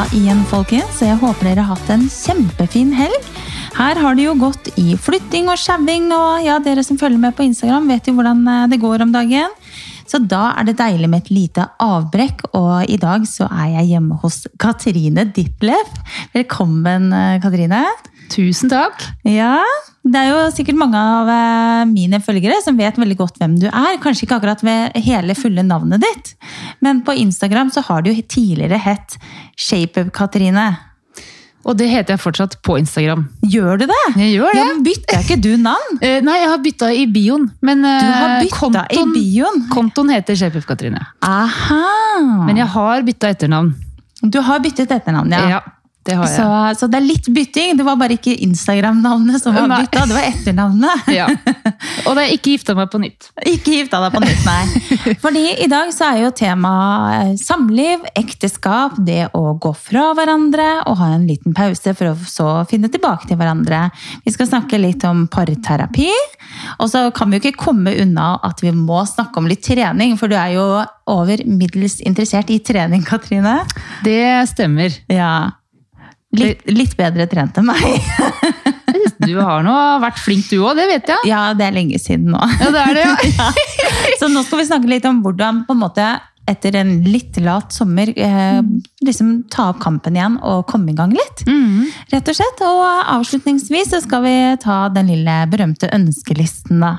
mandag igjen, folkens. Jeg håper dere har hatt en kjempefin helg. Her har det jo gått i flytting og sjauing, og ja, dere som følger med på Instagram, vet jo hvordan eh, det går om dagen. Så da er det deilig med et lite avbrekk, og i dag så er jeg hjemme hos Katrine Ditlev. Velkommen, eh, Katrine. Tusen takk. Ja, det er jo sikkert mange av eh, mine følgere som vet veldig godt hvem du er. Kanskje ikke akkurat ved hele fulle navnet ditt, men på Instagram så har du jo tidligere hett ShapeUp-Katrine. Og det heter jeg fortsatt på Instagram. Gjør du det? Jeg gjør det. Ja, men Bytta ikke du navn? Uh, nei, jeg har bytta i bioen. Men Du kontoen, kontoen heter Shapeuf Katrine. Aha! Men jeg har bytta etternavn. Du har byttet etternavn, ja. Ja, det Så, så det er litt bytting. Det var bare ikke Instagram-navnet som var bytta, det var etternavnet. Ja. Og det er ikke gifta meg på nytt. Ikke gifta deg på nytt, nei. Fordi i dag så er jo tema eh, samliv, ekteskap, det å gå fra hverandre og ha en liten pause for å så finne tilbake til hverandre. Vi skal snakke litt om parterapi. Og så kan vi jo ikke komme unna at vi må snakke om litt trening, for du er jo over middels interessert i trening, Katrine. Det stemmer. Ja. Litt, litt bedre trent enn meg. Du har nå vært flink du òg, det vet jeg. Ja, det er lenge siden nå. Ja, det er det, ja. Så nå skal vi snakke litt om hvordan på en måte etter en litt lat sommer eh, liksom ta opp kampen igjen og komme i gang litt. Mhm. Rett og slett. Og avslutningsvis så skal vi ta den lille berømte ønskelisten, da.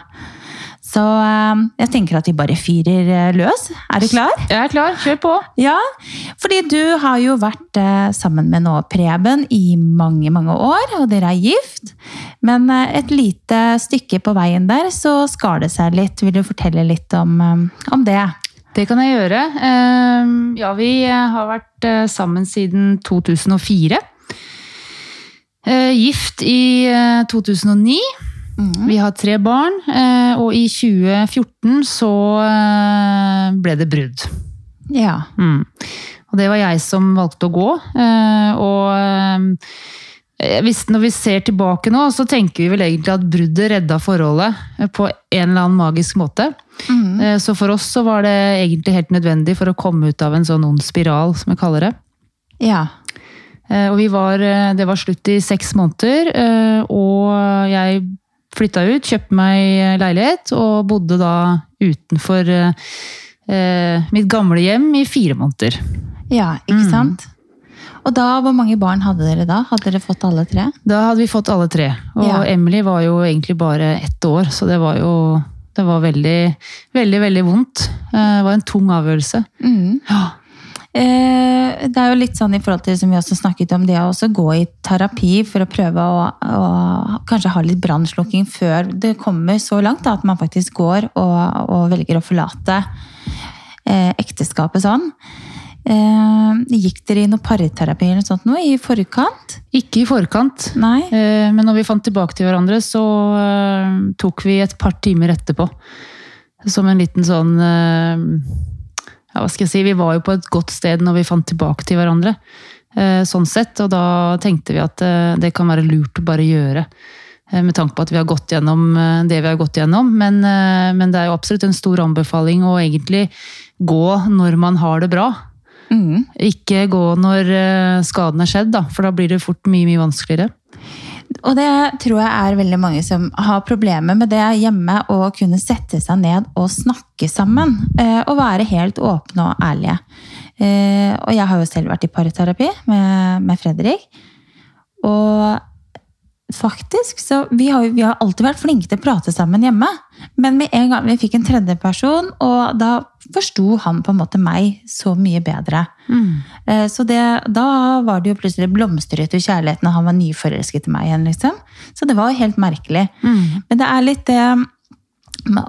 Så eh, jeg tenker at vi bare fyrer eh, løs. Er du klar? Jeg er klar. Kjør på. Ja, fordi du har jo vært eh, sammen med nå Preben i mange, mange år, og dere er gift. Men et lite stykke på veien der så skar det seg litt. Vil du fortelle litt om, om det? Det kan jeg gjøre. Ehm, ja, vi har vært sammen siden 2004. Gift i 2009. Mm. Vi har tre barn, eh, og i 2014 så eh, ble det brudd. Ja. Mm. Og det var jeg som valgte å gå. Eh, og hvis, når vi ser tilbake nå, så tenker vi vel egentlig at bruddet redda forholdet på en eller annen magisk måte. Mm. Så for oss så var det egentlig helt nødvendig for å komme ut av en sånn ond spiral, som vi kaller det. Ja. Og var, det var slutt i seks måneder, og jeg flytta ut, kjøpte meg leilighet og bodde da utenfor eh, eh, mitt gamle hjem i fire måneder. Ja, ikke Mm. sant? Og da, hvor mange barn hadde dere da? Hadde dere fått alle tre? Da hadde vi fått alle tre. Og Ja. Emily var jo egentlig bare ett år, så det var jo det var veldig, veldig, veldig vondt. Eh, Det var en tung avgjørelse. Ja. Eh, det er jo litt sånn i forhold til som vi også snakket om, det å også gå i terapi for å prøve å, å kanskje ha litt brannslukking før det kommer så langt da, at man faktisk går og, og velger å forlate eh, ekteskapet sånn. Eh, gikk dere i noe parterapi eller noe sånt nå i forkant? Ikke i forkant, Nei? eh, men når vi fant tilbake til hverandre, så eh, tok vi et par timer etterpå. Som en liten sånn eh, ja, hva skal jeg si, Vi var jo på et godt sted når vi fant tilbake til hverandre. eh, Sånn sett, og da tenkte vi at eh, det kan være lurt å bare gjøre. eh, Med tanke på at vi har gått gjennom det vi har gått gjennom. Men, men det er jo absolutt en stor anbefaling å egentlig gå når man har det bra. Mm. Ikke gå når skaden er skjedd, da, for da blir det fort mye, mye vanskeligere. Og det tror jeg er veldig mange som har problemer med det hjemme, å kunne sette seg ned og snakke sammen. eh, Og være helt åpne og ærlige. Eh, Og jeg har jo selv vært i parterapi med, med Fredrik. Og faktisk, så vi har, vi har alltid vært flinke til å prate sammen hjemme. Men med en gang vi fikk en tredje person, og da forsto han på en måte meg så mye bedre. Mm. Så det, da var det jo plutselig blomstret jo kjærligheten, og han var nyforelsket i meg igjen, liksom. Så det var jo helt merkelig. Mm. Men det er litt det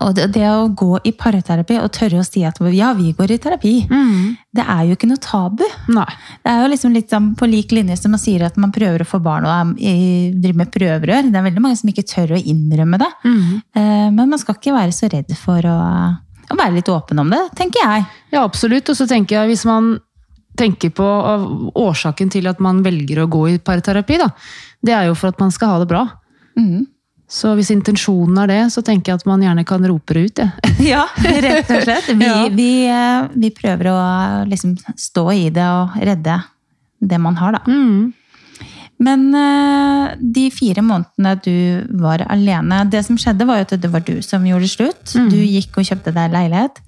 og det, å gå i parterapi og tørre å si at ja, vi går i terapi, Mm. det er jo ikke noe tabu. Nei. Det er jo liksom litt sånn på lik linje som man sier at man prøver å få barn og er, driver med prøverør. Det er veldig mange som ikke tør å innrømme det. Mm. Eh, Men man skal ikke være så redd for å, å være litt åpen om det, tenker jeg. Ja, absolutt. Og så tenker jeg, hvis man tenker på årsaken til at man velger å gå i parterapi, da, det er jo for at man skal ha det bra. Mm. Så hvis intensjonen er det, så tenker jeg at man gjerne kan rope det ut. Ja. Ja, rett og slett. Vi, Ja. vi, eh, vi prøver å liksom stå i det og redde det man har, da. Mm. Men eh, de fire månedene du var alene Det som skjedde, var jo at det var du som gjorde slutt. Mm. Du gikk og kjøpte deg leilighet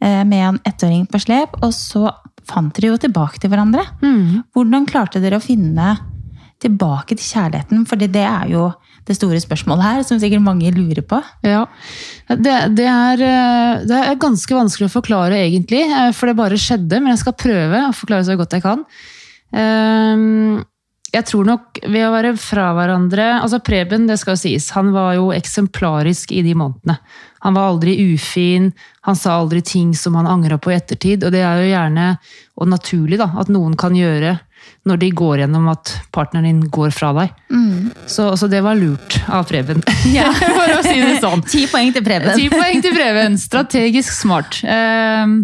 eh, med en ettåring på slep, og så fant dere jo tilbake til hverandre. Mm. Hvordan klarte dere å finne tilbake til kjærligheten? For det er jo det store spørsmålet her, som sikkert mange lurer på. Ja. Det, det, er, eh, det er ganske vanskelig å forklare, egentlig, eh, for det bare skjedde. Men jeg skal prøve å forklare så godt jeg kan. Ehm, Jeg tror nok ved å være fra hverandre altså Preben, det skal jo sies, han var jo eksemplarisk i de månedene. Han var aldri ufin, han sa aldri ting som han angra på i ettertid. Og det er jo gjerne, og naturlig, da, at noen kan gjøre når de går gjennom at partneren din går fra deg. Så, så det var lurt av Preben. For å si det sånn. Ti poeng til Preben. Ti poeng til Preben. Strategisk smart. Ehm,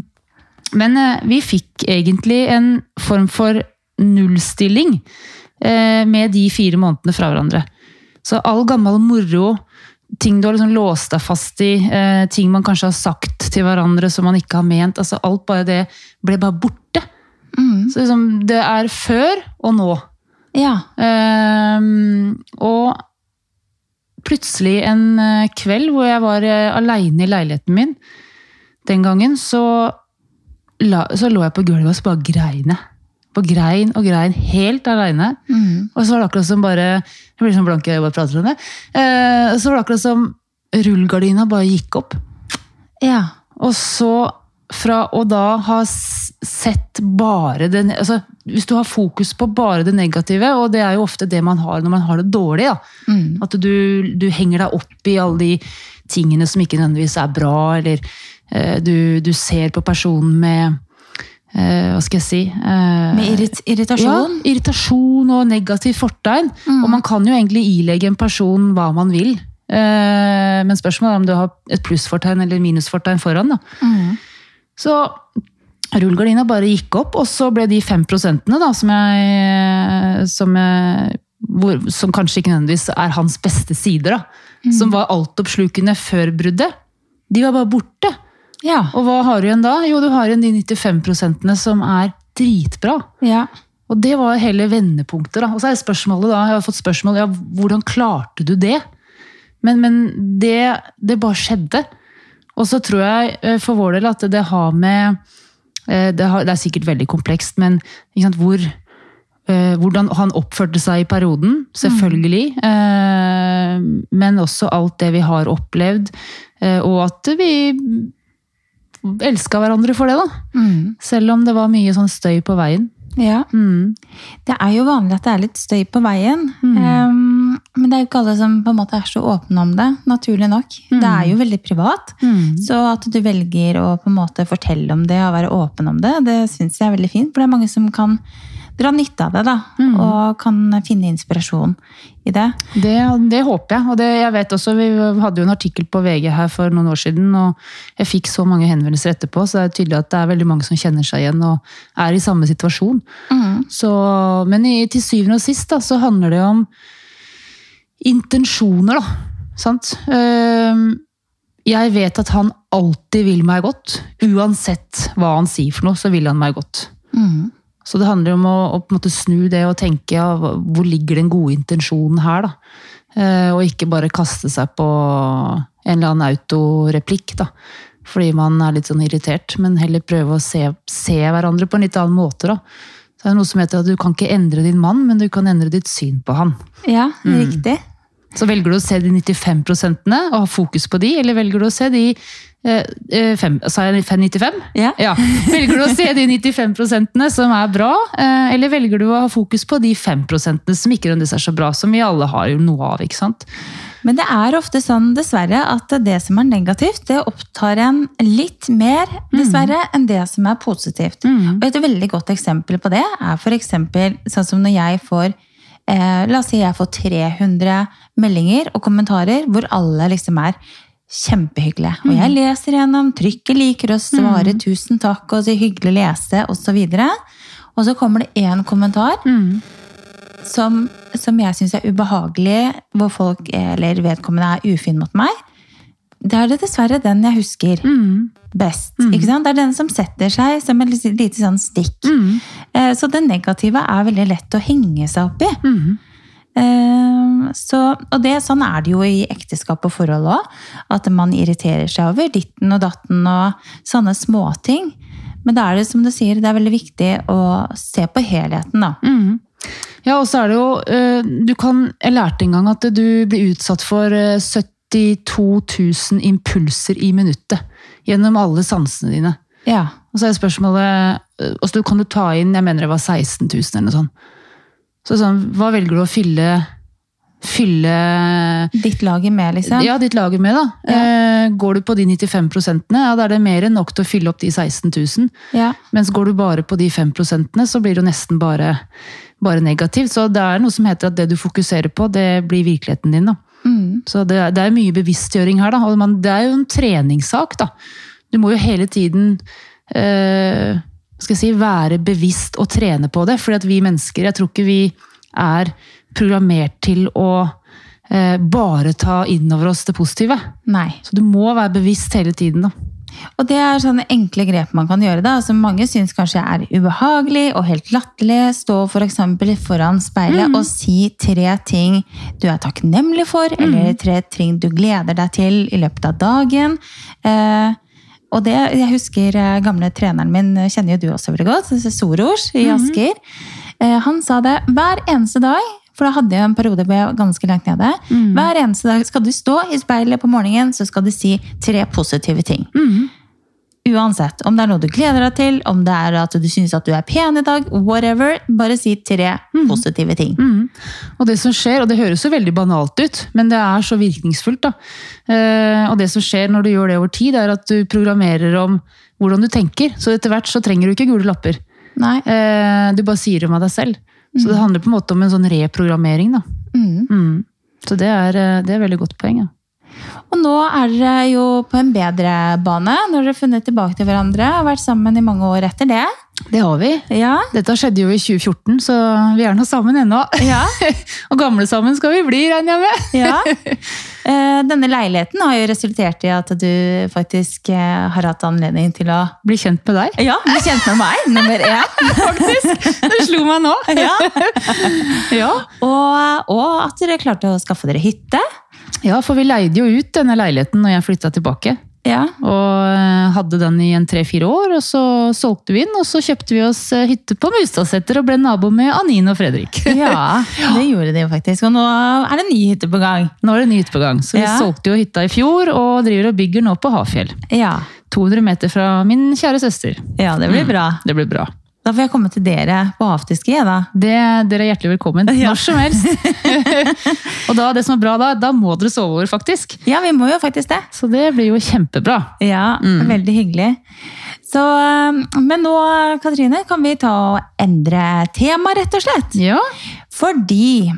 Men eh, vi fikk egentlig en form for nullstilling eh, med de fire månedene fra hverandre. Så all gammel moro, ting du har liksom låst deg fast i, eh, ting man kanskje har sagt til hverandre som man ikke har ment, altså alt bare det ble bare borte. Mm. Så liksom, det er før og nå. Ja. Um, og plutselig en eh, kveld hvor jeg var uh, aleine i leiligheten min, den gangen, så, la, så lå jeg på gulvet og så bare grein jeg. Bare grein og grein, helt aleine. Mm. Og så var det akkurat som bare Jeg blir sånn blank øyet bare prater om det. Uh, så var det akkurat som rullegardina bare gikk opp. ja. Og så fra å da ha sett bare det altså, Hvis du har fokus på bare det negative, og det er jo ofte det man har når man har det dårlig, da. Mm. at du, du henger deg opp i alle de tingene som ikke nødvendigvis er bra, eller eh, du, du ser på personen med eh, Hva skal jeg si eh, Med irrit irritasjon. ja, irritasjon og negativ fortegn. Og man kan jo egentlig ilegge en person hva man vil. Eh, men spørsmålet er om du har et plussfortegn eller minusfortegn foran. da. Mm. Så rullegardina bare gikk opp, og så ble de fem prosentene da, som jeg, som, jeg hvor, som kanskje ikke nødvendigvis er hans beste sider, da, som var altoppslukende før bruddet, de var bare borte. Ja. Og hva har du igjen da? Jo, du har igjen de 95 prosentene som er dritbra. ja. Og det var hele vendepunktet. da. Og så er spørsmålet da, jeg har fått spørsmål, ja, hvordan klarte du det? Men, men det, det bare skjedde. Og så tror jeg eh, for vår del at det har med eh, Det, har, det er sikkert veldig komplekst, men sant, hvor, eh, hvordan han oppførte seg i perioden, selvfølgelig. Mm. men også alt det vi har opplevd, og at vi elska hverandre for det, da. Mm. Selv om det var mye sånn støy på veien. ja. Mm. Det er jo vanlig at det er litt støy på veien. Um, men det er jo ikke alle som på en måte er så åpne om det, naturlig nok. Det er jo veldig privat. Mm. Så at du velger å på en måte fortelle om det og være åpen om det, det syns jeg er veldig fint. For det er mange som kan dra nytte av det, da. Mm. Og kan finne inspirasjon i det. Det, det håper jeg. Og det, jeg vet også, Vi hadde jo en artikkel på VG her for noen år siden, og jeg fikk så mange henvendelser etterpå, så det er tydelig at det er veldig mange som kjenner seg igjen og er i samme situasjon. Så, men i, til syvende og sist da, så handler det om intensjoner, da. Sant? Ehm, Jeg vet at han alltid vil meg godt. Uansett hva han sier for noe, så vil han meg godt. Mm. Så det handler om å, å måte snu det og tenke ja, hvor ligger den gode intensjonen her, da. Eh, og ikke bare kaste seg på en eller annen autoreplikk, da. Fordi man er litt sånn irritert, men heller prøve å se, se hverandre på en litt annen måte, da. Det er noe som heter at du kan ikke endre din mann, men du kan endre ditt syn på han. Ja, riktig. Så velger du å se de 95 prosentene og ha fokus på de, eller velger du å se de eh, eh, fem, Sa jeg 95? Ja. Velger du å se de 95 prosentene som er bra, eh, eller velger du å ha fokus på de 5 prosentene som ikke nødvendigvis er så bra, som vi alle har jo noe av, ikke sant? Men det er ofte sånn, dessverre, at det som er negativt, det opptar en litt mer, dessverre, enn det som er positivt. Og et veldig godt eksempel på det er eksempel sånn som når jeg får eh, La oss si jeg får 300 meldinger og kommentarer hvor alle liksom er kjempehyggelige. Og jeg leser gjennom, trykker liker å svare 'tusen takk' og 'hyggelig å lese' osv. Og så kommer det én kommentar som, som jeg syns er ubehagelig, hvor folk eller vedkommende er ufin mot meg, det er det dessverre den jeg husker best. Ikke sant? Det er den som setter seg som et lite sånn stikk. Eh, Så det negative er veldig lett å henge seg opp i. Mhm. Eh, Så, og det, sånn er det jo i ekteskap og forhold òg. At man irriterer seg over ditten og datten og sånne småting. Men da er det som du sier, det er veldig viktig å se på helheten, da. Ja, og så er det jo eh, du kan, Jeg lærte en gang at du blir utsatt for eh, 72 000 impulser i minuttet. Gjennom alle sansene dine. Ja. Og så er spørsmålet altså, kan du ta inn jeg mener det var 16 000 eller noe sånt. Så sånn, hva velger du å fylle Fylle Ditt lager med, liksom. ja, ditt lager med, da. Ja. Eh, går du på de 95 ja, da er det mer enn nok til å fylle opp de 16 000. Ja. Mens går du bare på de 5% så blir det jo nesten bare, bare negativt. Så det er noe som heter at det du fokuserer på, det blir virkeligheten din. da. Mm. Så det, det er mye bevisstgjøring her, da. Og man, det er jo en treningssak, da. Du må jo hele tiden eh, skal jeg si, være bevisst og trene på det. fordi at vi mennesker, jeg tror ikke vi er programmert til å eh, bare ta innover oss det positive. Nei. Så du må være bevisst hele tiden, da. Og det er sånne enkle grep man kan gjøre, da, som mange syns kanskje er ubehagelig og helt latterlig. Stå. For foran speilet og si tre ting du er takknemlig for, eller tre ting du gleder deg til i løpet av dagen. Eh, og det, jeg husker eh, gamle treneren min, kjenner jo du også veldig godt, Soros i Asker. Eh, han sa det hver eneste dag, for da hadde jeg en periode hvor jeg var ganske langt nede. Hver eneste dag skal du stå i speilet på morgenen, så skal du si tre positive ting. Uansett, om det er noe du gleder deg til, om det er at du syns at du er pen i dag, whatever, bare si tre positive ting. Mhm. Og det som skjer, og det høres jo veldig banalt ut, men det er så virkningsfullt. da. Eh, og det som skjer når du gjør det over tid, er at du programmerer om hvordan du tenker. Så etter hvert så trenger du ikke gule lapper. Nei. Eh, du bare sier det av deg selv. Så det handler på en måte om en sånn reprogrammering. da. Mm. Mm. Så det er, eh, det er veldig godt poeng. Ja. Og nå er dere jo på en bedre bane. Når dere har funnet tilbake til hverandre og vært sammen i mange år etter det. Det har vi. Ja. Dette skjedde jo i 2014, så vi er nå sammen ennå. Ja. og gamle sammen skal vi bli, regner jeg med. ja. Eh, Denne leiligheten har jo resultert i at du faktisk eh, har hatt anledning til å Bli kjent med deg. ja, bli kjent med meg, nummer én. Faktisk! Det slo meg nå. Ja. Ja. Og, og at dere klarte å skaffe dere hytte. ja, for vi leide jo ut denne leiligheten når jeg flytta tilbake. Ja. Og eh, hadde den i en tre-fire år, og så solgte vi den. Og så kjøpte vi oss eh, hytte på Mustadseter og ble nabo med Anine og Fredrik. ja, det gjorde de jo faktisk. Og nå er det ny hytte på gang. Nå er det ny hytte på gang, så vi solgte jo hytta i fjor og driver og bygger nå på Hafjell. Ja, 200 meter fra min kjære søster. ja det blir bra. Det blir bra. Da får jeg komme til dere på afterski, da. Det, dere er hjertelig velkommen Ja. når som helst. og da, det som er bra da, da må dere sove over, faktisk. Ja, vi må jo faktisk det. Så det blir jo kjempebra. Ja, veldig hyggelig. Så, eh, men nå, Katrine, kan vi ta og endre tema, rett og slett. Ja. Fordi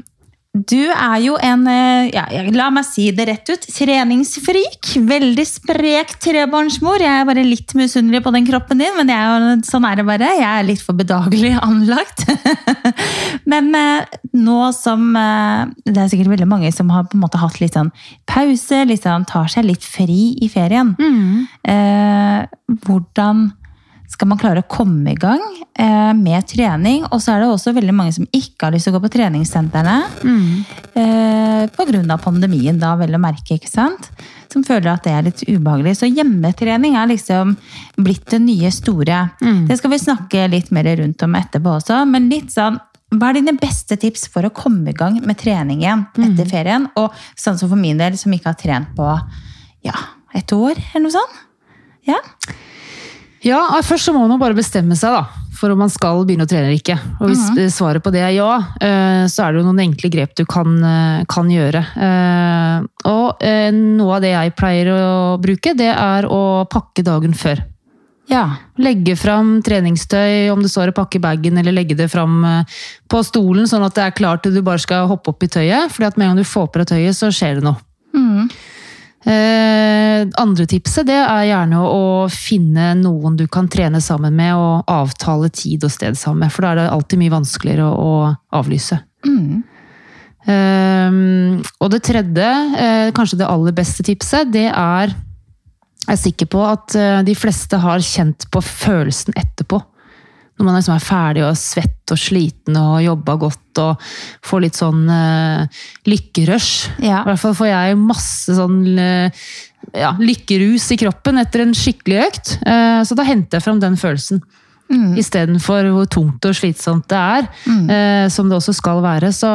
du er jo en, eh, ja, la meg si det rett ut, treningsfrik. Veldig sprek trebarnsmor. Jeg er bare litt misunnelig på den kroppen din, men jeg er, sånn er det bare. Jeg er litt for bedagelig anlagt. men eh, nå som eh, Det er sikkert veldig mange som har på en måte hatt litt sånn pause, litt sånn, tar seg litt fri i ferien. Eh, hvordan skal man klare å komme i gang eh, med trening? Og så er det også veldig mange som ikke har lyst til å gå på treningssentrene. Eh, på grunn av pandemien, da, vel å merke, ikke sant? Som føler at det er litt ubehagelig. Så hjemmetrening er liksom blitt det nye store. Det skal vi snakke litt mer rundt om etterpå også, men litt sånn hva er dine beste tips for å komme i gang med trening igjen etter ferien? Og sånn som for min del, som ikke har trent på ja, et år, eller noe sånt. Ja. Ja, først så må man bare bestemme seg da, for om man skal begynne å trene eller ikke. Og hvis eh, svaret på det er ja, eh, så er det jo noen enkle grep du kan, eh, kan gjøre. Eh, Og noe av det jeg pleier å bruke, det er å pakke dagen før. Ja. Legge fram treningstøy, om det står å pakke bagen, eller legge det fram på stolen, sånn at det er klart til du bare skal hoppe opp i tøyet. fordi at med en gang du får på deg tøyet, så skjer det noe. Mm. Eh, andre tipset det er gjerne å finne noen du kan trene sammen med, og avtale tid og sted sammen med. For da er det alltid mye vanskeligere å, å avlyse. Mm. Eh, og det tredje, eh, kanskje det aller beste tipset, det er Jeg er sikker på at eh, de fleste har kjent på følelsen etterpå. Når man liksom er ferdig og svett og sliten og har jobba godt og får litt sånn uh, lykkerush. Ja. I hvert fall får jeg masse sånn uh, ja, lykkerus i kroppen etter en skikkelig økt. Uh, så da henter jeg fram den følelsen. Mm. Istedenfor hvor tungt og slitsomt det er, mm. eh, som det også skal være. Så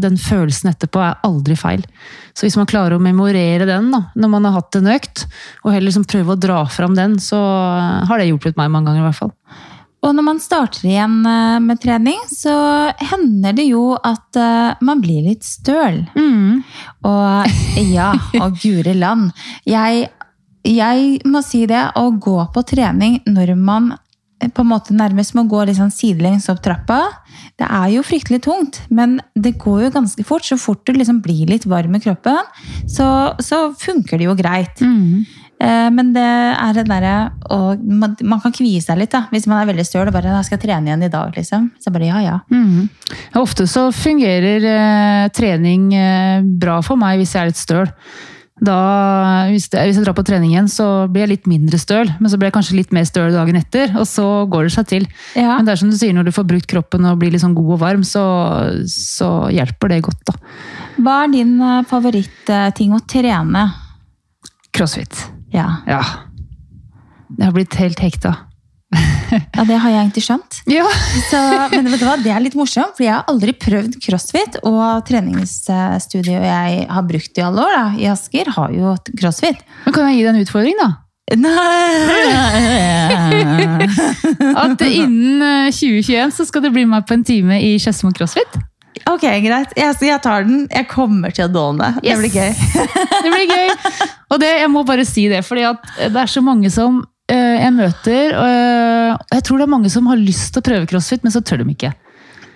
den følelsen etterpå er aldri feil. Så hvis man klarer å memorere den da, når man har hatt en økt, og heller liksom prøve å dra fram den, så har det hjulpet meg mange ganger. i hvert fall. Og når man starter igjen eh, med trening, så hender det jo at uh, man blir litt støl. Mm. Og ja, og guri land. Jeg, jeg, må si det, å gå på trening når man eh, på en måte nærmest må gå sånn sidelengs opp trappa, det er jo fryktelig tungt, men det går jo ganske fort. Så fort du liksom blir litt varm i kroppen, så, så funker det jo greit. Mm. Eh, men det er det derre man, man, kan kvie seg litt da, hvis man er veldig støl og bare jeg skal trene igjen i dag. liksom. Så bare ja, ja. Mm. Ofte så fungerer eh, trening eh, bra for meg hvis jeg er litt støl. Da, hvis, det, hvis, jeg drar på trening igjen, så blir jeg litt mindre støl. Men så blir jeg kanskje litt mer støl dagen etter, og så går det seg til. Ja. Men det er som du sier, når du får brukt kroppen og blir liksom god og varm, så, så hjelper det godt. da. Hva er din favorittting favoritting å trene? Crossfit. Ja. ja. Jeg har blitt helt hekta. ja, det har jeg egentlig skjønt. Ja. Så, men vet du hva, det er litt morsomt, for jeg har aldri prøvd crossfit. Og treningsstudioet jeg har brukt i alle år, da, i Asker, har jo crossfit. Men Kan jeg gi deg en utfordring, da? Nei! At innen 2021 eh, så skal du bli med på en time i Skedsmo crossfit. Ok, greit. Jeg, jeg, tar den. Jeg kommer til å dåne. Yes. Det blir gøy. det blir gøy. Og det, jeg må bare si det, fordi det er så mange som uh, jeg møter uh, Jeg tror det er mange som har lyst til å prøve crossfit, men så tør de ikke.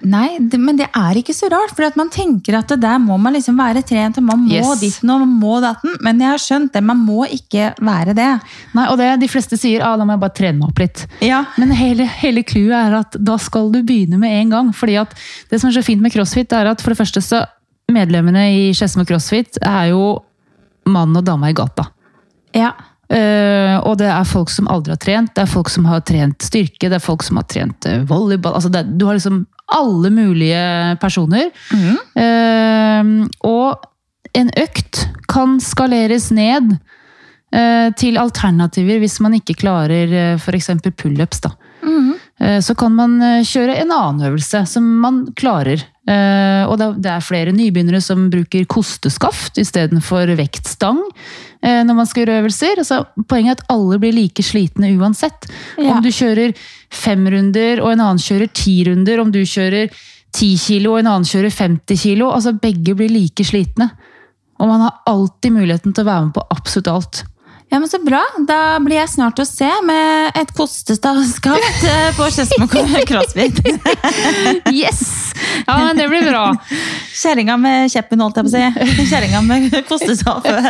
Nei, det, men det er ikke så rart. For man tenker at der må man liksom være trent, og man må yes. ditten og man må datten. Men jeg har skjønt det, man må ikke være det. Nei, og det de fleste sier, ah, da må jeg bare trene meg opp litt. Ja. Men hele, hele clouet er at da skal du begynne med en gang. fordi at det som er så fint med crossfit, er at for det første så medlemmene i Skedsmo crossfit er jo mann og dame i gata. Ja. Uh, og det er folk som aldri har trent, det er folk som har trent styrke, det er folk som har trent uh, volleyball. Altså det, du har liksom alle mulige personer. Mm. Uh, og en økt kan skaleres ned til alternativer hvis man ikke klarer uh, f.eks. pullups. Mm. Så kan man kjøre en annen øvelse som man klarer. Uh, og det er flere nybegynnere som bruker kosteskaft istedenfor vektstang når man skal gjøre øvelser. Altså, poenget er at alle blir like slitne uansett. Ja. Om du kjører fem runder og en annen kjører ti runder, om du kjører ti kilo og en annen kjører 50 kilo. altså Begge blir like slitne. Og man har alltid muligheten til å være med på absolutt alt. Ja, men Så bra. Da blir jeg snart å se med et kostestavskaft eh, på Skedsmo crossfit. yes! Ja, men det blir bra. Kjerringa med kjeppen, holdt jeg på å si. Kjerringa med kosteskaftet.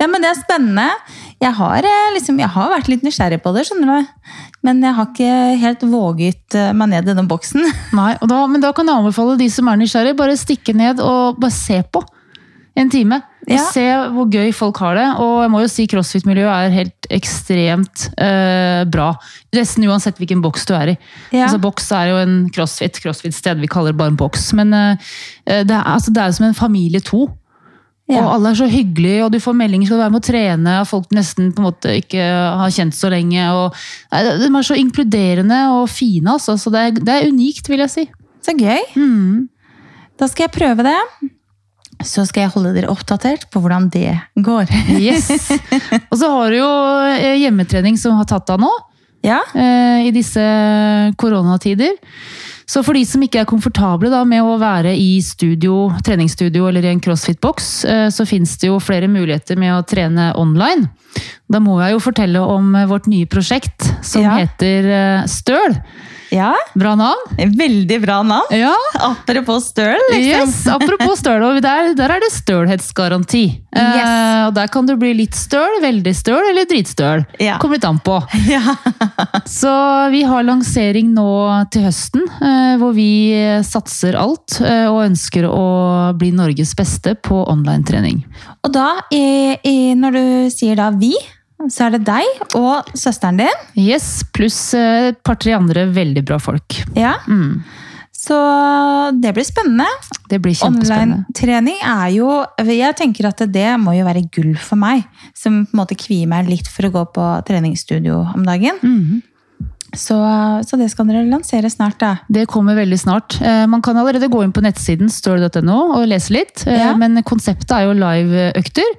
Ja, men det er spennende. Jeg har, eh, liksom, jeg har vært litt nysgjerrig på det, skjønner du. Men jeg har ikke helt våget eh, meg ned i den boksen. Nei, da, Men da kan jeg anbefale de som er nysgjerrig, bare stikke ned og bare se på en time. Ja. Se hvor gøy folk har det. Og jeg må jo si crossfit-miljøet er helt ekstremt uh, bra. Nesten uansett hvilken boks du er i. Ja. Altså, boks er jo en crossfit, crossfit-sted. Vi kaller det bare en boks. Men uh, det, er, altså, det er som en familie to. Ja. Og alle er så hyggelige, og du får meldinger skal du være med å trene og folk nesten på en måte ikke har kjent så lenge. Og, de er så inkluderende og fine, altså. Så det er, det er unikt, vil jeg si. Så gøy. Mm. Da skal jeg prøve det så skal jeg holde dere oppdatert på hvordan det går. yes. Og så har du jo eh, hjemmetrening som har tatt av nå. Ja. Eh, I disse koronatider. Så for de som ikke er komfortable da, med å være i studio, treningsstudio eller i en crossfit-boks, eh, så fins det jo flere muligheter med å trene online. Da må jeg jo fortelle om vårt nye prosjekt som ja. heter Støl. Ja. Bra navn. Veldig bra navn. Ja. Apropos støl, liksom. Yes, apropos støl. Og der, der er det stølhetsgaranti. Yes. Eh, og der kan du bli litt støl, veldig støl eller dritstøl. Ja. Kommer litt an på. Ja. Så vi har lansering nå til høsten, eh, hvor vi satser alt eh, og ønsker å bli Norges beste på online-trening. Og da, i, i, når du sier da vi, så er det deg og søsteren din. Yes, pluss eh, et par-tre andre veldig bra folk. Ja. Mm. Så det blir spennende. Det blir kjempespennende. Online-trening er jo Jeg tenker at det må jo være gull for meg, som på en måte kvier meg litt for å gå på treningsstudio om dagen. Mhm. Så, så det skal dere lansere snart, da. Det kommer veldig snart. Eh, Man kan allerede gå inn på nettsiden story.no og lese litt. Eh, Ja. Men konseptet er jo live-økter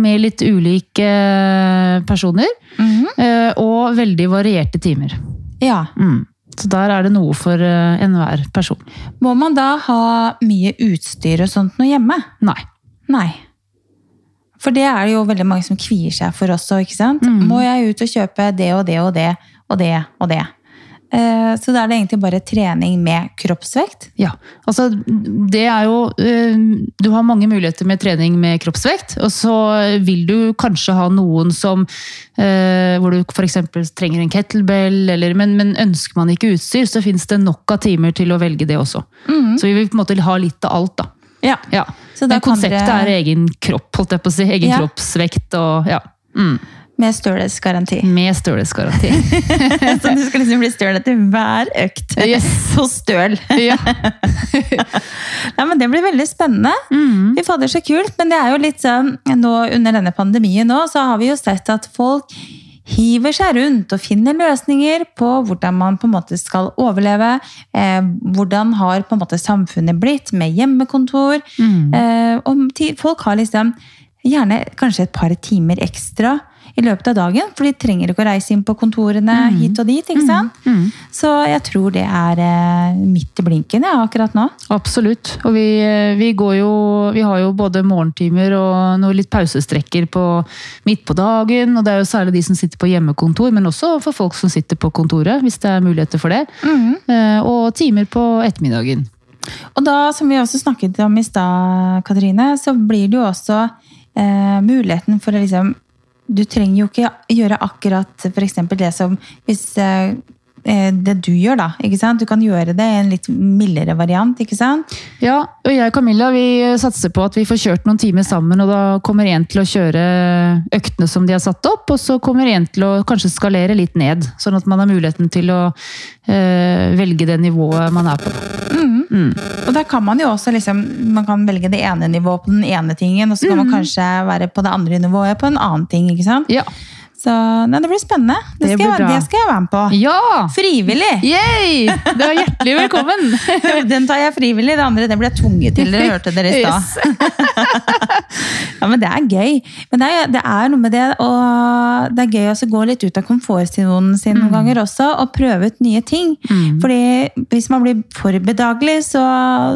med litt ulike eh, personer. Mm -hmm. Og veldig varierte timer. Ja. Mm. Så der er det noe for enhver person. Må man da ha mye utstyr og sånt noe hjemme? Nei. Nei. For det er det jo veldig mange som kvier seg for også, ikke sant? Mm. Må jeg ut og kjøpe det og det og det og det og det? Eh, Så da er det egentlig bare trening med kroppsvekt? Ja, altså det er jo eh, Du har mange muligheter med trening med kroppsvekt, og så vil du kanskje ha noen som eh, Hvor du f.eks. trenger en kettlebell, eller, men, men ønsker man ikke utstyr, så fins det nok av timer til å velge det også. Så vi vil på en måte ha litt av alt, da. Ja. Ja. Men kan konseptet dere- er egen kropp, holdt jeg på å si. Egen Ja. kroppsvekt og ja. Mm. Med stølesgaranti. Med stølesgaranti. Så du skal liksom bli støl etter hver økt. Yes. Så støl. ja. Nei, men det blir veldig spennende. Mm. Fy fader, så kult. Men det er jo litt sånn, nå under denne pandemien nå, så har vi jo sett at folk hiver seg rundt og finner løsninger på hvordan man på en måte skal overleve. Eh, hvordan har på en måte samfunnet blitt med hjemmekontor. Mm. Eh, og folk har liksom gjerne kanskje et par timer ekstra i løpet av dagen, for de trenger ikke å reise inn på kontorene hit og dit. ikke sant? Mm. Så jeg tror det er eh, midt i blinken ja, akkurat nå. Absolutt. Og vi, eh, vi går jo Vi har jo både morgentimer og noe litt pausestrekker på, midt på dagen. Og det er jo særlig de som sitter på hjemmekontor, men også for folk som sitter på kontoret, hvis det er muligheter for det. Eh, Og timer på ettermiddagen. Og da, som vi også snakket om i stad, Katrine, så blir det jo også eh, muligheten for å liksom Du trenger jo ikke gjøre akkurat f.eks. det som hvis eh, det du gjør, da. ikke sant? Du kan gjøre det i en litt mildere variant, ikke sant? Ja, og jeg og Camilla vi satser på at vi får kjørt noen timer sammen, og da kommer en til å kjøre øktene som de har satt opp, og så kommer en til å kanskje skalere litt ned, sånn at man har muligheten til å øh, velge det nivået man er på. Og da kan man jo også liksom, man kan velge det ene nivået på den ene tingen, og så kan man kanskje være på det andre nivået på en annen ting. ikke sant? Ja. Så nei, det blir spennende. Det, Det skal, blir jeg, det skal jeg være med på. Ja! Frivillig! Yay! Du er hjertelig velkommen! Den tar jeg frivillig, det andre det ble jeg tvunget til. Dere hørte dere i stad. ja, men det er gøy. Men det er, det er noe med det, og det er gøy å gå litt ut av komfortsonen sin noen ganger også, og prøve ut nye ting. Fordi hvis man blir for bedagelig, så,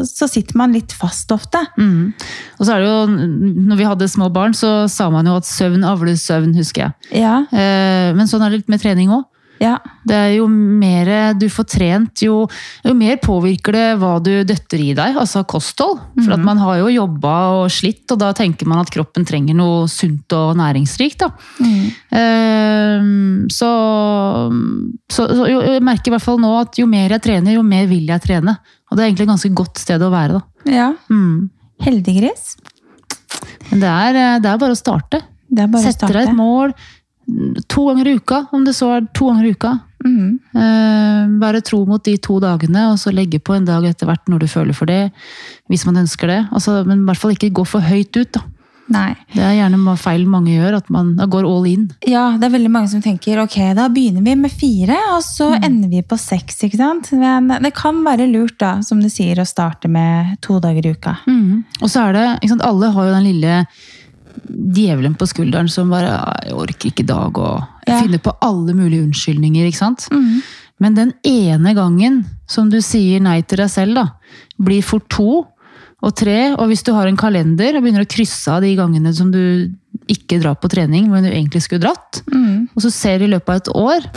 så sitter man litt fast ofte. Mm. Og så er det jo, når vi hadde små barn, så sa man jo at søvn avler søvn, husker jeg. Ja, Eh, Men sånn er det litt med trening òg. ja. Det er jo mer du får trent, jo, jo mer påvirker det hva du døtter i deg, altså kosthold. For at man har jo jobba og slitt, og da tenker man at kroppen trenger noe sunt og næringsrikt. Da. Eh, så så, så jo, jeg merker i hvert fall nå at jo mer jeg trener, jo mer vil jeg trene. Og det er egentlig et ganske godt sted å være. da. ja. Mm. Heldiggris. Men det er, eh, det er bare å starte. Sette deg et mål to ganger i uka, om det så er to ganger i uka. Mm. Eh, Være tro mot de to dagene, og så legge på en dag etter hvert når du føler for det. Hvis man ønsker det. Altså, men i hvert fall ikke gå for høyt ut. da. Nei. Det er gjerne feil mange gjør, at man går all in. Ja, det er veldig mange som tenker ok, da begynner vi med fire, og så ender vi på seks. ikke sant? Men det kan være lurt, da, som du sier, å starte med to dager i uka. Og så er det, ikke sant, alle har jo den lille djevelen på skulderen som bare «Ah, 'Jeg orker ikke i dag', og Ja. finner på alle mulige unnskyldninger. ikke sant? Mm. Men den ene gangen som du sier nei til deg selv, da, blir fort to og tre. Og hvis du har en kalender og begynner å krysse av de gangene som du ikke drar på trening, men du egentlig skulle dratt, mm. og så ser du i løpet av et år,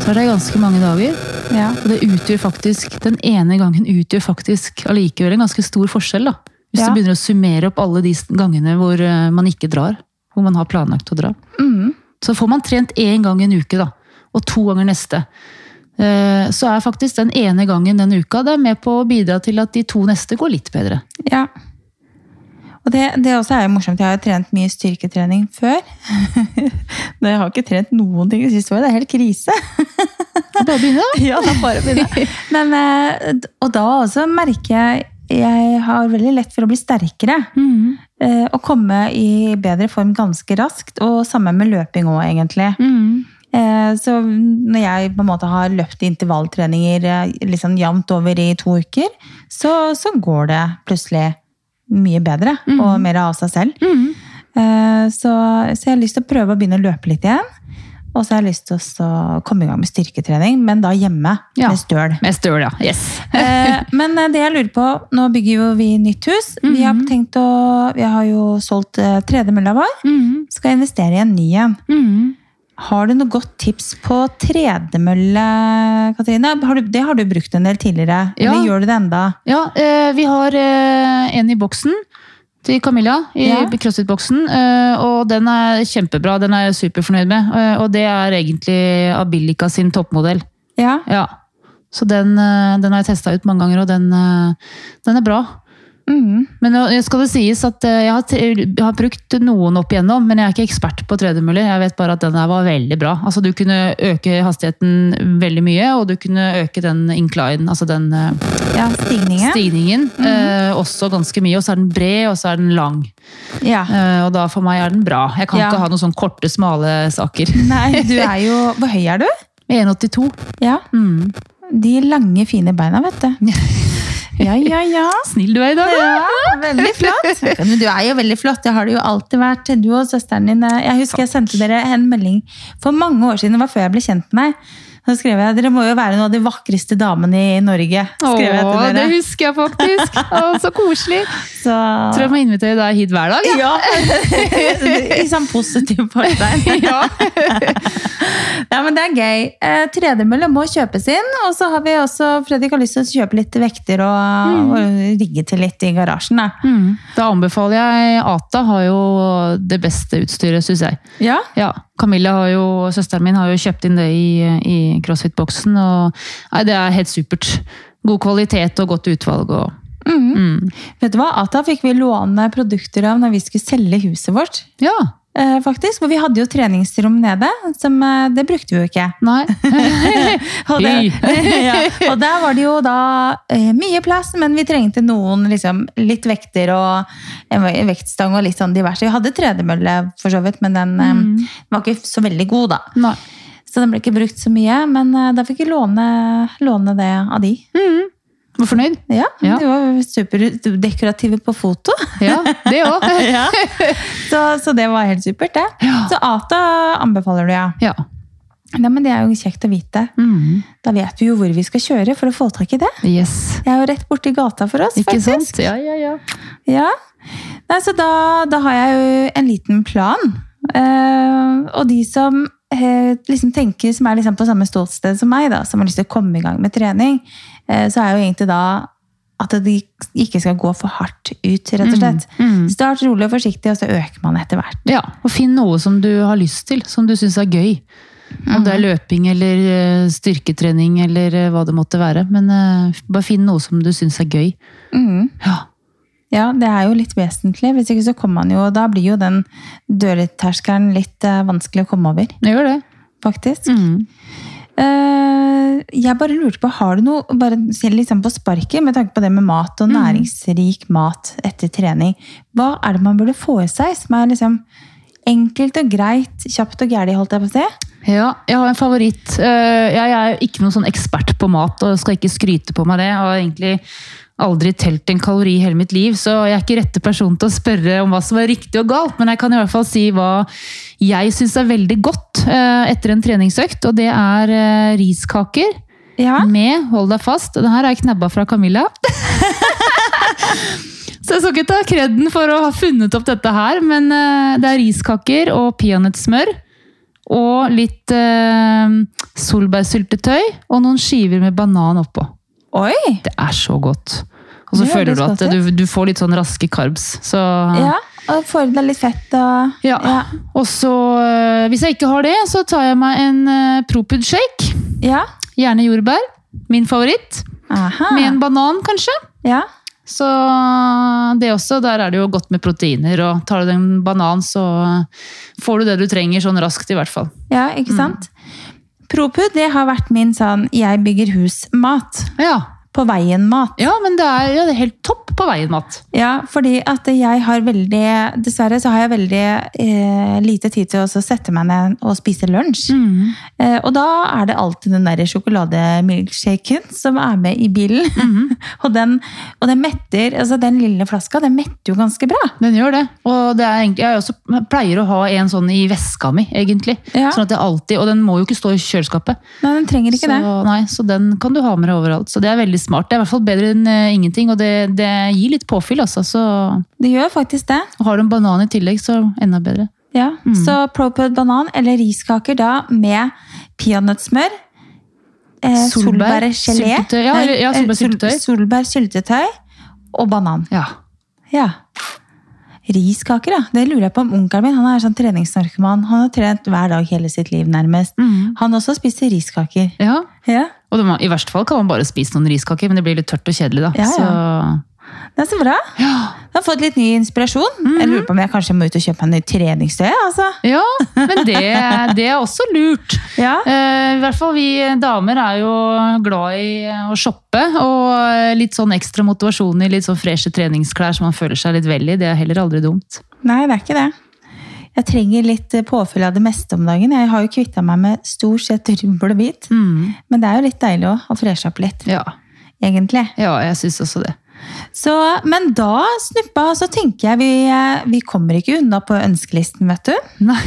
så er det ganske mange dager. Ja. Og det utgjør faktisk, den ene gangen utgjør faktisk allikevel en ganske stor forskjell. da. Hvis Ja. du begynner å summere opp alle de gangene hvor eh, man ikke drar. Hvor man har planlagt å dra. Mm. Så får man trent én gang en uke, da. Og to ganger neste. Eh, Så er faktisk den ene gangen den uka det er med på å bidra til at de to neste går litt bedre. ja. Og det, det også er jo morsomt. Jeg har jo trent mye styrketrening før. Men jeg har ikke trent noen ting det siste året. Det er helt krise. Bare begynne, da. Ja, er bare begynne. Men, eh, og da også merker jeg jeg har veldig lett for å bli sterkere. Mm. eh, Og komme i bedre form ganske raskt. Og samme med løping òg, egentlig. Mm. Eh, Så når jeg på en måte har løpt intervalltreninger eh, liksom jevnt over i to uker, så, så går det plutselig mye bedre mm. og mer av seg selv. Mm. Eh, Så, så jeg har lyst til å prøve å begynne å løpe litt igjen. Og så har jeg lyst til å komme i gang med styrketrening, men da hjemme Ja. med støl. Med støl, ja. Yes. Eh, Men eh, det jeg lurer på, nå bygger jo vi nytt hus. Vi har Mhm. tenkt å, vi har jo solgt eh, vår. Mm. Skal investere i en ny en. Mm. Har du noe godt tips på tredemølle, Katrine? Har du, det har du brukt en del tidligere. Ja. Eller gjør du det enda? Ja, eh, vi har en i boksen til Camilla, i Ja. CrossFit-boksen. Eh, og den er kjempebra, den er jeg superfornøyd med. Eh, og det er egentlig Abilica sin toppmodell. Ja. Ja. Så den, eh, den har jeg testa ut mange ganger, og den, den er bra. Mhm. Men nå skal det sies at eh, jeg har, jeg har brukt noen opp igjennom, men jeg er ikke ekspert på tredemøller. Jeg vet bare at den der var veldig bra. Altså Du kunne øke hastigheten veldig mye, og du kunne øke den incline, altså den eh, ja stigningen. stigningen, eh, også ganske mye. Og så er den bred, og så er den lang. Ja. Eh, og da for meg er den bra. Jeg kan Ja. ikke ha noen sånne korte, smale saker. Nei, du er jo Hvor høy er du? 1,82. Ja. Mm. De lange, fine beina, vet du. Ja, ja, ja. Snill du er i dag, da! Ja, veldig flott. Men du er jo veldig flott. Det har du jo alltid vært. Du og søsteren din. eh, Jeg husker jeg sendte dere en melding for mange år siden. Det var før jeg ble kjent med deg. Så skrev jeg dere må jo være noen av de vakreste damene i Norge. Skrev jeg Åh, dere. det husker jeg faktisk! Å, så koselig! Så Tror jeg må invitere deg hit hver dag. ja. I sånn positiv fortegn. Ja. Ja, men det er gøy. Eh, Tredemølle må kjøpes inn. Og så har vi også Fredrik har lyst til å kjøpe litt vekter og, og rigge til litt i garasjen. Da. Mm. Da anbefaler jeg Ata har jo det beste utstyret, syns jeg. Ja. Ja, Camilla har jo, søsteren min har jo kjøpt inn det i, i CrossFit-boksen, og nei, det er helt supert. God kvalitet og godt utvalg. Og, Mm. mm. Vet du hva? Ata fikk vi låne produkter av når vi skulle selge huset vårt. Ja, faktisk, For vi hadde jo treningsrom nede, som eh, det brukte vi jo ikke. nei. Og, det, ja, og der var det jo da eh, mye plass, men vi trengte noen liksom, litt vekter og en vektstang og litt sånn diverse. Vi hadde tredemølle for så vidt, men den eh, Mm. var ikke så veldig god, da. nei. Så den ble ikke brukt så mye, men eh, da fikk vi låne, låne det av de. Mm. Var fornøyd? Ja, Ja. De var superdekorative på foto. Ja, det òg. Så, så det var helt supert, det. Ja. Så Ata anbefaler du, ja. ja. Ja, men Det er jo kjekt å vite. Mm. Da vet vi jo hvor vi skal kjøre for å få tak i det. Yes. Det er jo rett borti gata for oss, Ikke faktisk. sant? Ja, ja, ja. Ja. Nei, så da, da har jeg jo en liten plan. Eh, og de som eh, liksom tenker, som er liksom på samme ståsted som meg, da, som har lyst til å komme i gang med trening, så er jo egentlig da at de ikke skal gå for hardt ut, rett og slett. Mm. Start rolig og forsiktig, og så øker man etter hvert. Ja, og finn noe som du har lyst til, som du syns er gøy. Om det er løping eller eh, styrketrening eller eh, hva det måtte være. Men uh, bare finn noe som du syns er gøy. Mhm. Ja. Ja, det er jo litt vesentlig. Hvis ikke så kommer man jo, da blir jo den dørterskelen litt uh, vanskelig å komme over, Det gjør det. faktisk. Mm. Eh, jeg bare lurte på, har du noe, bare liksom på sparket, med tanke på det med mat og næringsrik mat etter trening, hva er det man burde få i seg som er liksom enkelt og greit, kjapt og gærlig, holdt jeg på å si? Ja, jeg har en favoritt. Eh, Jeg er ikke noen sånn ekspert på mat og skal ikke skryte på meg det. Jeg har egentlig aldri telt en kalori i hele mitt liv, så jeg er ikke rette person til å spørre om hva som er riktig og galt, men jeg kan i hvert fall si hva jeg syns er veldig godt eh, etter en treningsøkt, og det er eh, riskaker. Ja, Med, hold deg fast, det her er jeg knabba fra Camilla. Så jeg skal ikke ta kreden for å ha funnet opp dette her, men det er riskaker og peanøttsmør. Og litt eh, solbærsyltetøy og noen skiver med banan oppå. oi! Det er så godt. Og så ja, føler du at du, du får litt sånn raske carbs. Så, Ja, og får i deg litt fett og Ja. Ja. Og så, eh, hvis jeg ikke har det, så tar jeg meg en uh, Propud shake. ja. Gjerne jordbær. Min favoritt. Aha. Med en banan, kanskje. Ja. Så det også, der er det jo godt med proteiner. Og tar du en banan, så får du det du trenger sånn raskt, i hvert fall. Ja, ikke sant? Propud, det har vært min sånn jeg bygger hus-mat. Ja, På veien-mat. ja men det er, ja, det er helt topp på veien-mat. Ja, fordi at jeg har veldig Dessverre så har jeg veldig eh, lite tid til å sette meg ned og spise lunsj. Eh, og da er det alltid den der sjokolademilkshaken som er med i bilen. og, den, og den metter Altså, den lille flaska, den metter jo ganske bra. Den gjør det. Og det er egentlig, jeg også pleier å ha en sånn i veska mi, egentlig. Ja. Sånn at det alltid, Og den må jo ikke stå i kjøleskapet. Nei, den trenger ikke så, det. Nei, så den kan du ha med deg overalt. Så det er veldig smart. Det er i hvert fall bedre enn eh, ingenting, og det, det gir litt påfyll, altså. Så Det gjør faktisk det. og har du en banan i tillegg, så enda bedre. Ja, Så propod banan eller riskaker da med peanøttsmør, eh, Solbær, solbærgelé syltetøy, ja, ja, solbær solbærsyltetøy. sol- Solbærsyltetøy og banan. Ja. Ja. Riskaker, ja. Det lurer jeg på om onkelen min. Han er sånn treningsnarkoman. Han har trent hver dag hele sitt liv, nærmest. Mm. Han også spiser riskaker. ja. Ja, Og må- i verste fall kan man bare spise noen riskaker, men det blir litt tørt og kjedelig, da. Ja, ja. Så Det er så bra. ja. Jeg har fått litt ny inspirasjon. Jeg lurer på om jeg kanskje må ut og kjøpe meg nytt treningstøy. altså. Ja, men det, det er også lurt. Ja. Eh, I hvert fall vi damer er jo glad i å shoppe, og litt sånn ekstra motivasjon i litt sånn freshe treningsklær som man føler seg litt vel i. Det er heller aldri dumt. Nei, det er ikke det. Jeg trenger litt eh, påfyll av det meste om dagen. Jeg har jo kvitta meg med stort sett rubbel og bit. Mm. Men det er jo litt deilig å, å freshe opp litt, Ja. egentlig. ja, jeg syns også det. Så, men da, Snuppa, så tenker jeg vi, eh, vi kommer ikke unna på ønskelisten, vet du. Nei.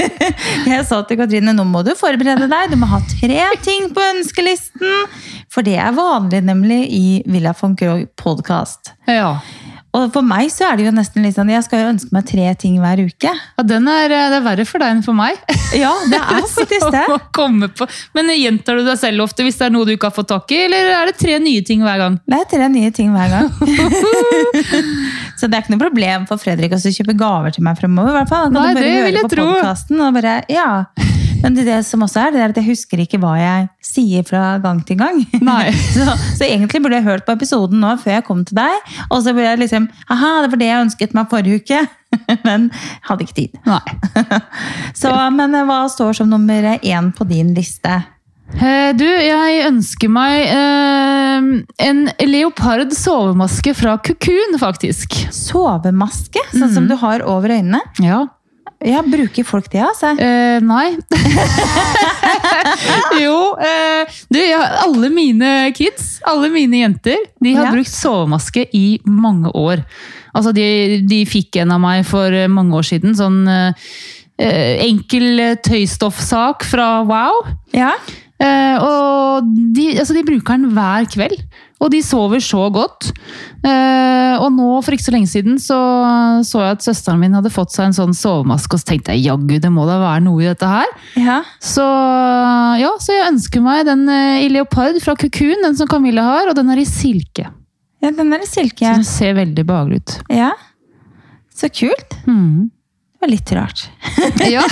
Jeg sa til Katrine nå må du forberede deg. Du må ha tre ting på ønskelisten. For det er vanlig nemlig i Villa von Krogh podkast. Ja. Og for meg så er det jo nesten litt sånn jeg skal jo ønske meg tre ting hver uke. ja den er, det er verre for deg enn for meg. Ja, det er faktisk det. Å komme på. Men gjentar du deg selv ofte hvis det er noe du ikke har fått tak i, eller er det tre nye ting hver gang? Det er tre nye ting hver gang. så det er ikke noe problem for Fredrik å kjøpe gaver til meg fremover. kan Nei, det vil jeg tro. podcasten og bare, ja. Men det, som også er, det er at jeg husker ikke hva jeg sier fra gang til gang. Så, så egentlig burde jeg hørt på episoden nå før jeg kom til deg. Og så burde jeg liksom Aha, det var det jeg ønsket meg forrige uke. men hadde ikke tid. Nei. Så, men eh, hva står som nummer én på din liste? Eh, Du, jeg ønsker meg eh, en leopard sovemaske fra Kukun, faktisk. Sovemaske, sånn mm. som du har over øynene. Ja. Ja, Bruker folk det, altså? Eh, nei. jo, eh, du, alle mine kids, alle mine jenter, de har Ja. brukt sovemaske i mange år. Altså, de, de fikk en av meg for eh, mange år siden, sånn eh, eh, enkel eh, tøystoffsak fra Wow. Ja. Eh, og de, altså de bruker den hver kveld, og de sover så godt. Eh, og nå, for ikke så lenge siden, så så jeg at søsteren min hadde fått seg en sånn sovemaske, og så tenkte jeg jaggu, det må da være noe i dette her. ja. Så ja, så jeg ønsker meg den eh, i leopard fra Kukun, den som Camilla har, og den er i silke. Ja, den er i silke. Så den ser veldig behagelig ut. Ja. Så kult. Mhm. Var litt rart. Ja.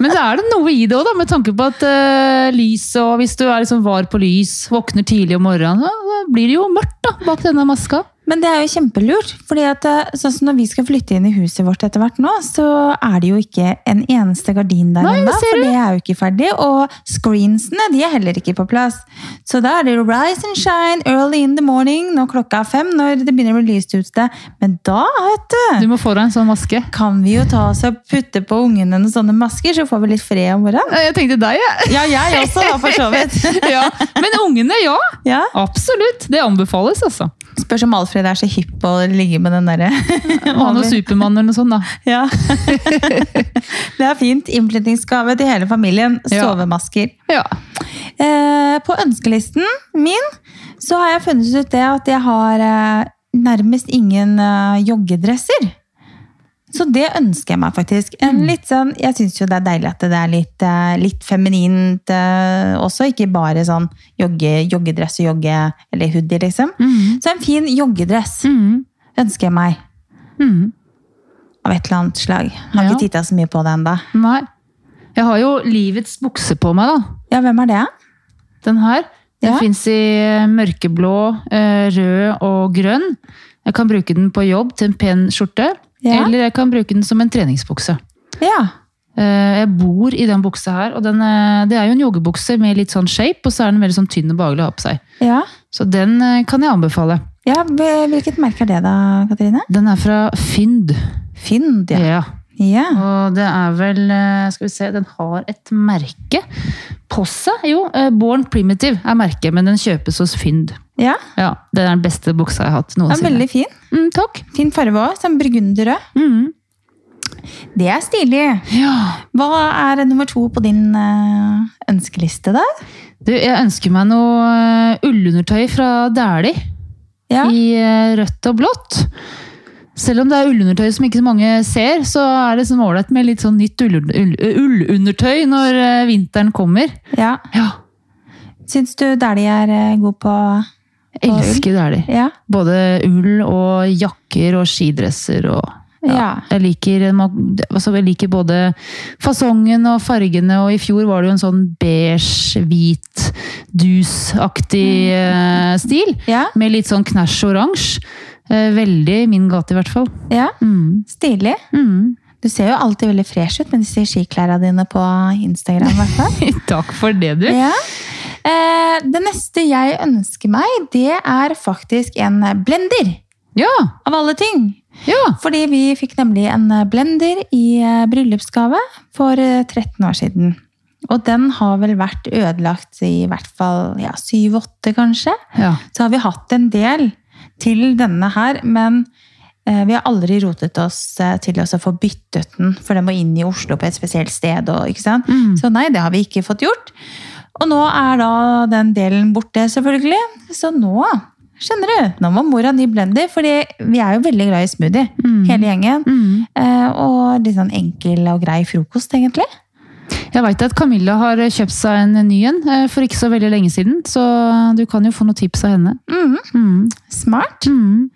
Men det er det noe i det òg, med tanke på at uh, lys og hvis du er liksom var på lys, våkner tidlig om morgenen, så blir det jo mørkt da, bak denne maska. Men det er jo kjempelurt. fordi at eh, sånn som Når vi skal flytte inn i huset vårt etter hvert nå, så er det jo ikke en eneste gardin der ennå. For det er jo ikke ferdig. Og screensene de er heller ikke på plass. Så da er det jo rise and shine early in the morning når klokka er fem. Når det begynner å bli lyst ute. Men da, vet du Du må få deg en sånn maske. kan vi jo ta oss og putte på ungene noen sånne masker, så får vi litt fred om morgenen. Jeg tenkte deg, jeg. Ja, jeg også, da, for så vidt. Ja. Men ungene, ja. Ja. Absolutt. Det anbefales, altså. Spørs om Alfred er så hypp å ligge med den derre Ha noe Supermann eller noe sånt, da. Ja. det er fint. Innflyttingsgave til hele familien. Sovemasker. Ja. Eh, på ønskelisten min så har jeg funnet ut det at jeg har eh, nærmest ingen eh, joggedresser. Så det ønsker jeg meg faktisk. Litt sånn, jeg syns jo det er deilig at det er litt, eh, litt feminint eh, også. Ikke bare sånn jogge, joggedress og jogge eller hoodie, liksom. Mm. Så en fin joggedress mm. ønsker jeg meg. Mm. Av et eller annet slag. Har Ja. ikke titta så mye på det ennå. Jeg har jo livets bukse på meg, da. Ja, hvem er det? Den her. Den Ja. fins i mørkeblå, eh, rød og grønn. Jeg kan bruke den på jobb til en pen skjorte. Ja. Eller jeg kan bruke den som en treningsbukse. Ja. Eh, Jeg bor i den buksa her, og den, eh, det er jo en joggebukse med litt sånn shape, og så er den veldig sånn tynn og behagelig å ha på seg. ja. Så den eh, kan jeg anbefale. ja. Hvilket merke er det da, Katrine? Den er fra Fynd. Fynd, ja. Ja. Ja. Og det er vel eh, Skal vi se, den har et merke på seg. Jo, eh, Born Primitive er merket, men den kjøpes hos Fynd. Ja, Ja, Det er den beste buksa jeg har hatt den er veldig fin. Mm, takk. Fin farge òg, sånn burgunderrød. Mm. Det er stilig. Ja. Hva er nummer to på din eh, ønskeliste, da? Du, jeg ønsker meg noe ullundertøy fra Dæhlie. Ja. I rødt og blått. Selv om det er ullundertøy som ikke så mange ser, så er det sånn ålreit med litt sånn nytt ull- ull- ullundertøy når eh, vinteren kommer. ja. Ja, Syns du Dæhlie er eh, god på jeg elsker Dæhlie. Ja. Både ull og jakker og skidresser og Ja. Jeg liker, altså jeg liker både fasongen og fargene, og i fjor var det jo en sånn beige, hvit, dusaktig mm. stil. Ja. Med litt sånn knæsj oransje. Eh, Veldig min gate, i hvert fall. ja. Mm. Stilig. Mm. Du ser jo alltid veldig fresh ut med disse skiklærne dine på Instagram. i hvert fall. Takk for det, du. Ja. Eh, det neste jeg ønsker meg, det er faktisk en blender. Ja, Av alle ting. ja. Fordi vi fikk nemlig en blender i eh, bryllupsgave for eh, 13 år siden. Og den har vel vært ødelagt i hvert fall ja, 7-8, kanskje. ja. Så har vi hatt en del til denne her, men eh, vi har aldri rotet oss eh, til å få byttet den, for den må inn i Oslo på et spesielt sted. Og, ikke? Mm. Så nei, det har vi ikke fått gjort. Og nå er da den delen borte, selvfølgelig. Så nå, skjønner du, nå må mora ny blender, fordi vi er jo veldig glad i smoothie, Mm. hele gjengen. Mm. Eh, og litt sånn enkel og grei frokost, egentlig. Jeg veit at Camilla har kjøpt seg en ny en eh, for ikke så veldig lenge siden, så du kan jo få noen tips av henne. Mm. Mm. Smart. Mm.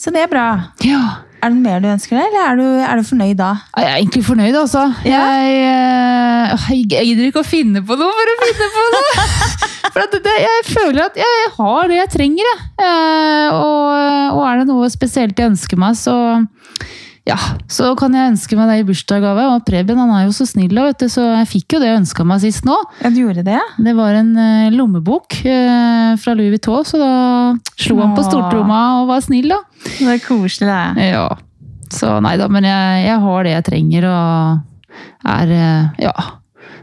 Så det er bra. Ja. Er det mer du ønsker deg, eller er du, er du fornøyd da? Jeg er egentlig fornøyd, altså. Ja. Jeg, eh, jeg gidder ikke å finne på noe for å finne på noe! For at det, jeg føler at jeg har det jeg trenger, jeg. Eh, Og, og er det noe spesielt jeg ønsker meg, så ja, så kan jeg ønske meg det i bursdagsgave. Og Preben han er jo så snill, vet du, så jeg fikk jo det jeg ønska meg sist nå. Ja, du gjorde det? Det var en eh, lommebok eh, fra Louis Vuitton, så da slo han på stortromma og var snill, da. Det er koselig, det. Ja. Så nei da, men jeg, jeg har det jeg trenger, og er eh, Ja.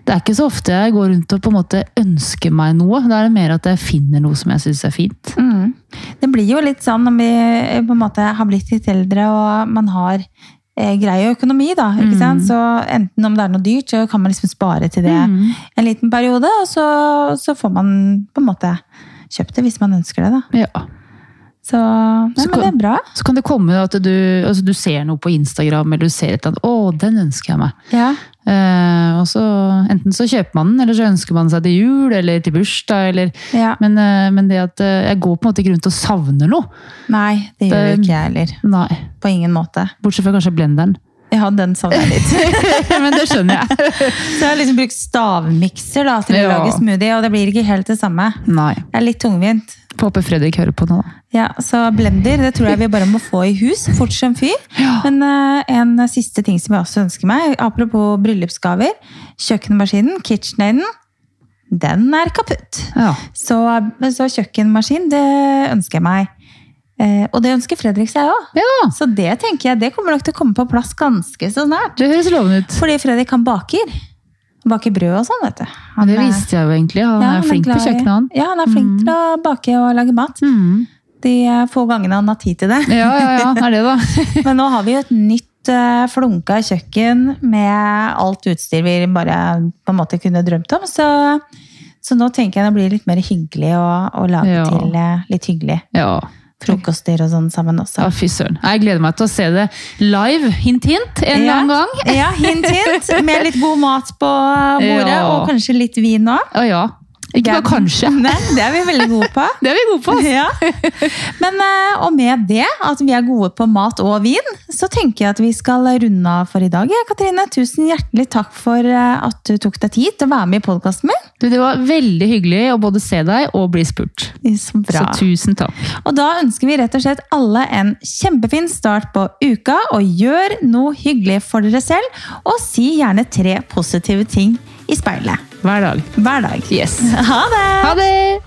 Det er ikke så ofte jeg går rundt og på en måte ønsker meg noe. Da er det mer at jeg finner noe som jeg syns er fint. Mm. Det blir jo litt sånn når vi eh, på en måte har blitt litt eldre og man har eh, grei økonomi, da. ikke Mm. sant? Så enten om det er noe dyrt, så kan man liksom spare til det Mm. en liten periode, og så, så får man på en måte kjøpt det hvis man ønsker det, da. Ja. Så, nei, Så men kan- det er bra. Så kan det komme at du, altså du ser noe på Instagram, eller du ser et eller annet 'Å, den ønsker jeg meg'. Ja. Eh, og så Enten så kjøper man den, eller så ønsker man seg til jul eller til bursdag. Eller, ja. men, eh, men det at eh, jeg går på en måte ikke rundt og savner noe. Nei, det gjør Det- ikke jeg heller. Nei. På ingen måte. Bortsett fra kanskje blenderen. Ja, den savner jeg litt. men det skjønner jeg. Så jeg har liksom brukt stavmikser da, til å Ja. lage smoothie, og det blir ikke helt det samme. Nei. Det er litt tungvint. Får håpe Fredrik hører på nå, da. Ja, Så blender det tror jeg vi bare må få i hus fort som fy. Ja. Men uh, en siste ting som jeg også ønsker meg, apropos bryllupsgaver. Kjøkkenmaskinen, KitchenAiden, den er kaputt. Ja. Så, så kjøkkenmaskin, det ønsker jeg meg. Eh, og det ønsker Fredrik seg òg. ja. Så det tenker jeg, det kommer nok til å komme på plass ganske så snart. Det høres lovende ut. Fordi Fredrik han baker. Han baker brød og sånn, vet du. Han, det viste jeg jo egentlig. Han ja, er flink på kjøkkenet, han. Ja, han er flink Mm. til å bake og lage mat. Mm. De eh, få gangene han har tid til det. Ja, ja, ja. Er det, da? Men nå har vi jo et nytt uh, flunka kjøkken med alt utstyr vi bare på en måte kunne drømt om. Så, så nå tenker jeg det blir litt mer hyggelig å, å lage Ja. til eh, litt hyggelig. Ja. Frokoster og sånn sammen også. Ja, fy søren. Jeg gleder meg til å se det live, hint, hint, en Ja. annen gang. Ja, hint, hint. Med litt god mat på bordet, Ja. og kanskje litt vin òg. Ja. Ikke bare kanskje. Nei, det er vi veldig gode på. det er vi gode på. Ja. Men, eh, og med det, at vi er gode på mat og vin, så tenker jeg at vi skal runde av for i dag. Katrine, tusen hjertelig takk for eh, at du tok deg tid til å være med i podkasten min. Du, det var veldig hyggelig å både se deg og bli spurt. Så, så, tusen takk. Og da ønsker vi rett og slett alle en kjempefin start på uka, og gjør noe hyggelig for dere selv. Og si gjerne tre positive ting i speilet. Hver dag. Hver dag. Yes. Ha det! Ha det!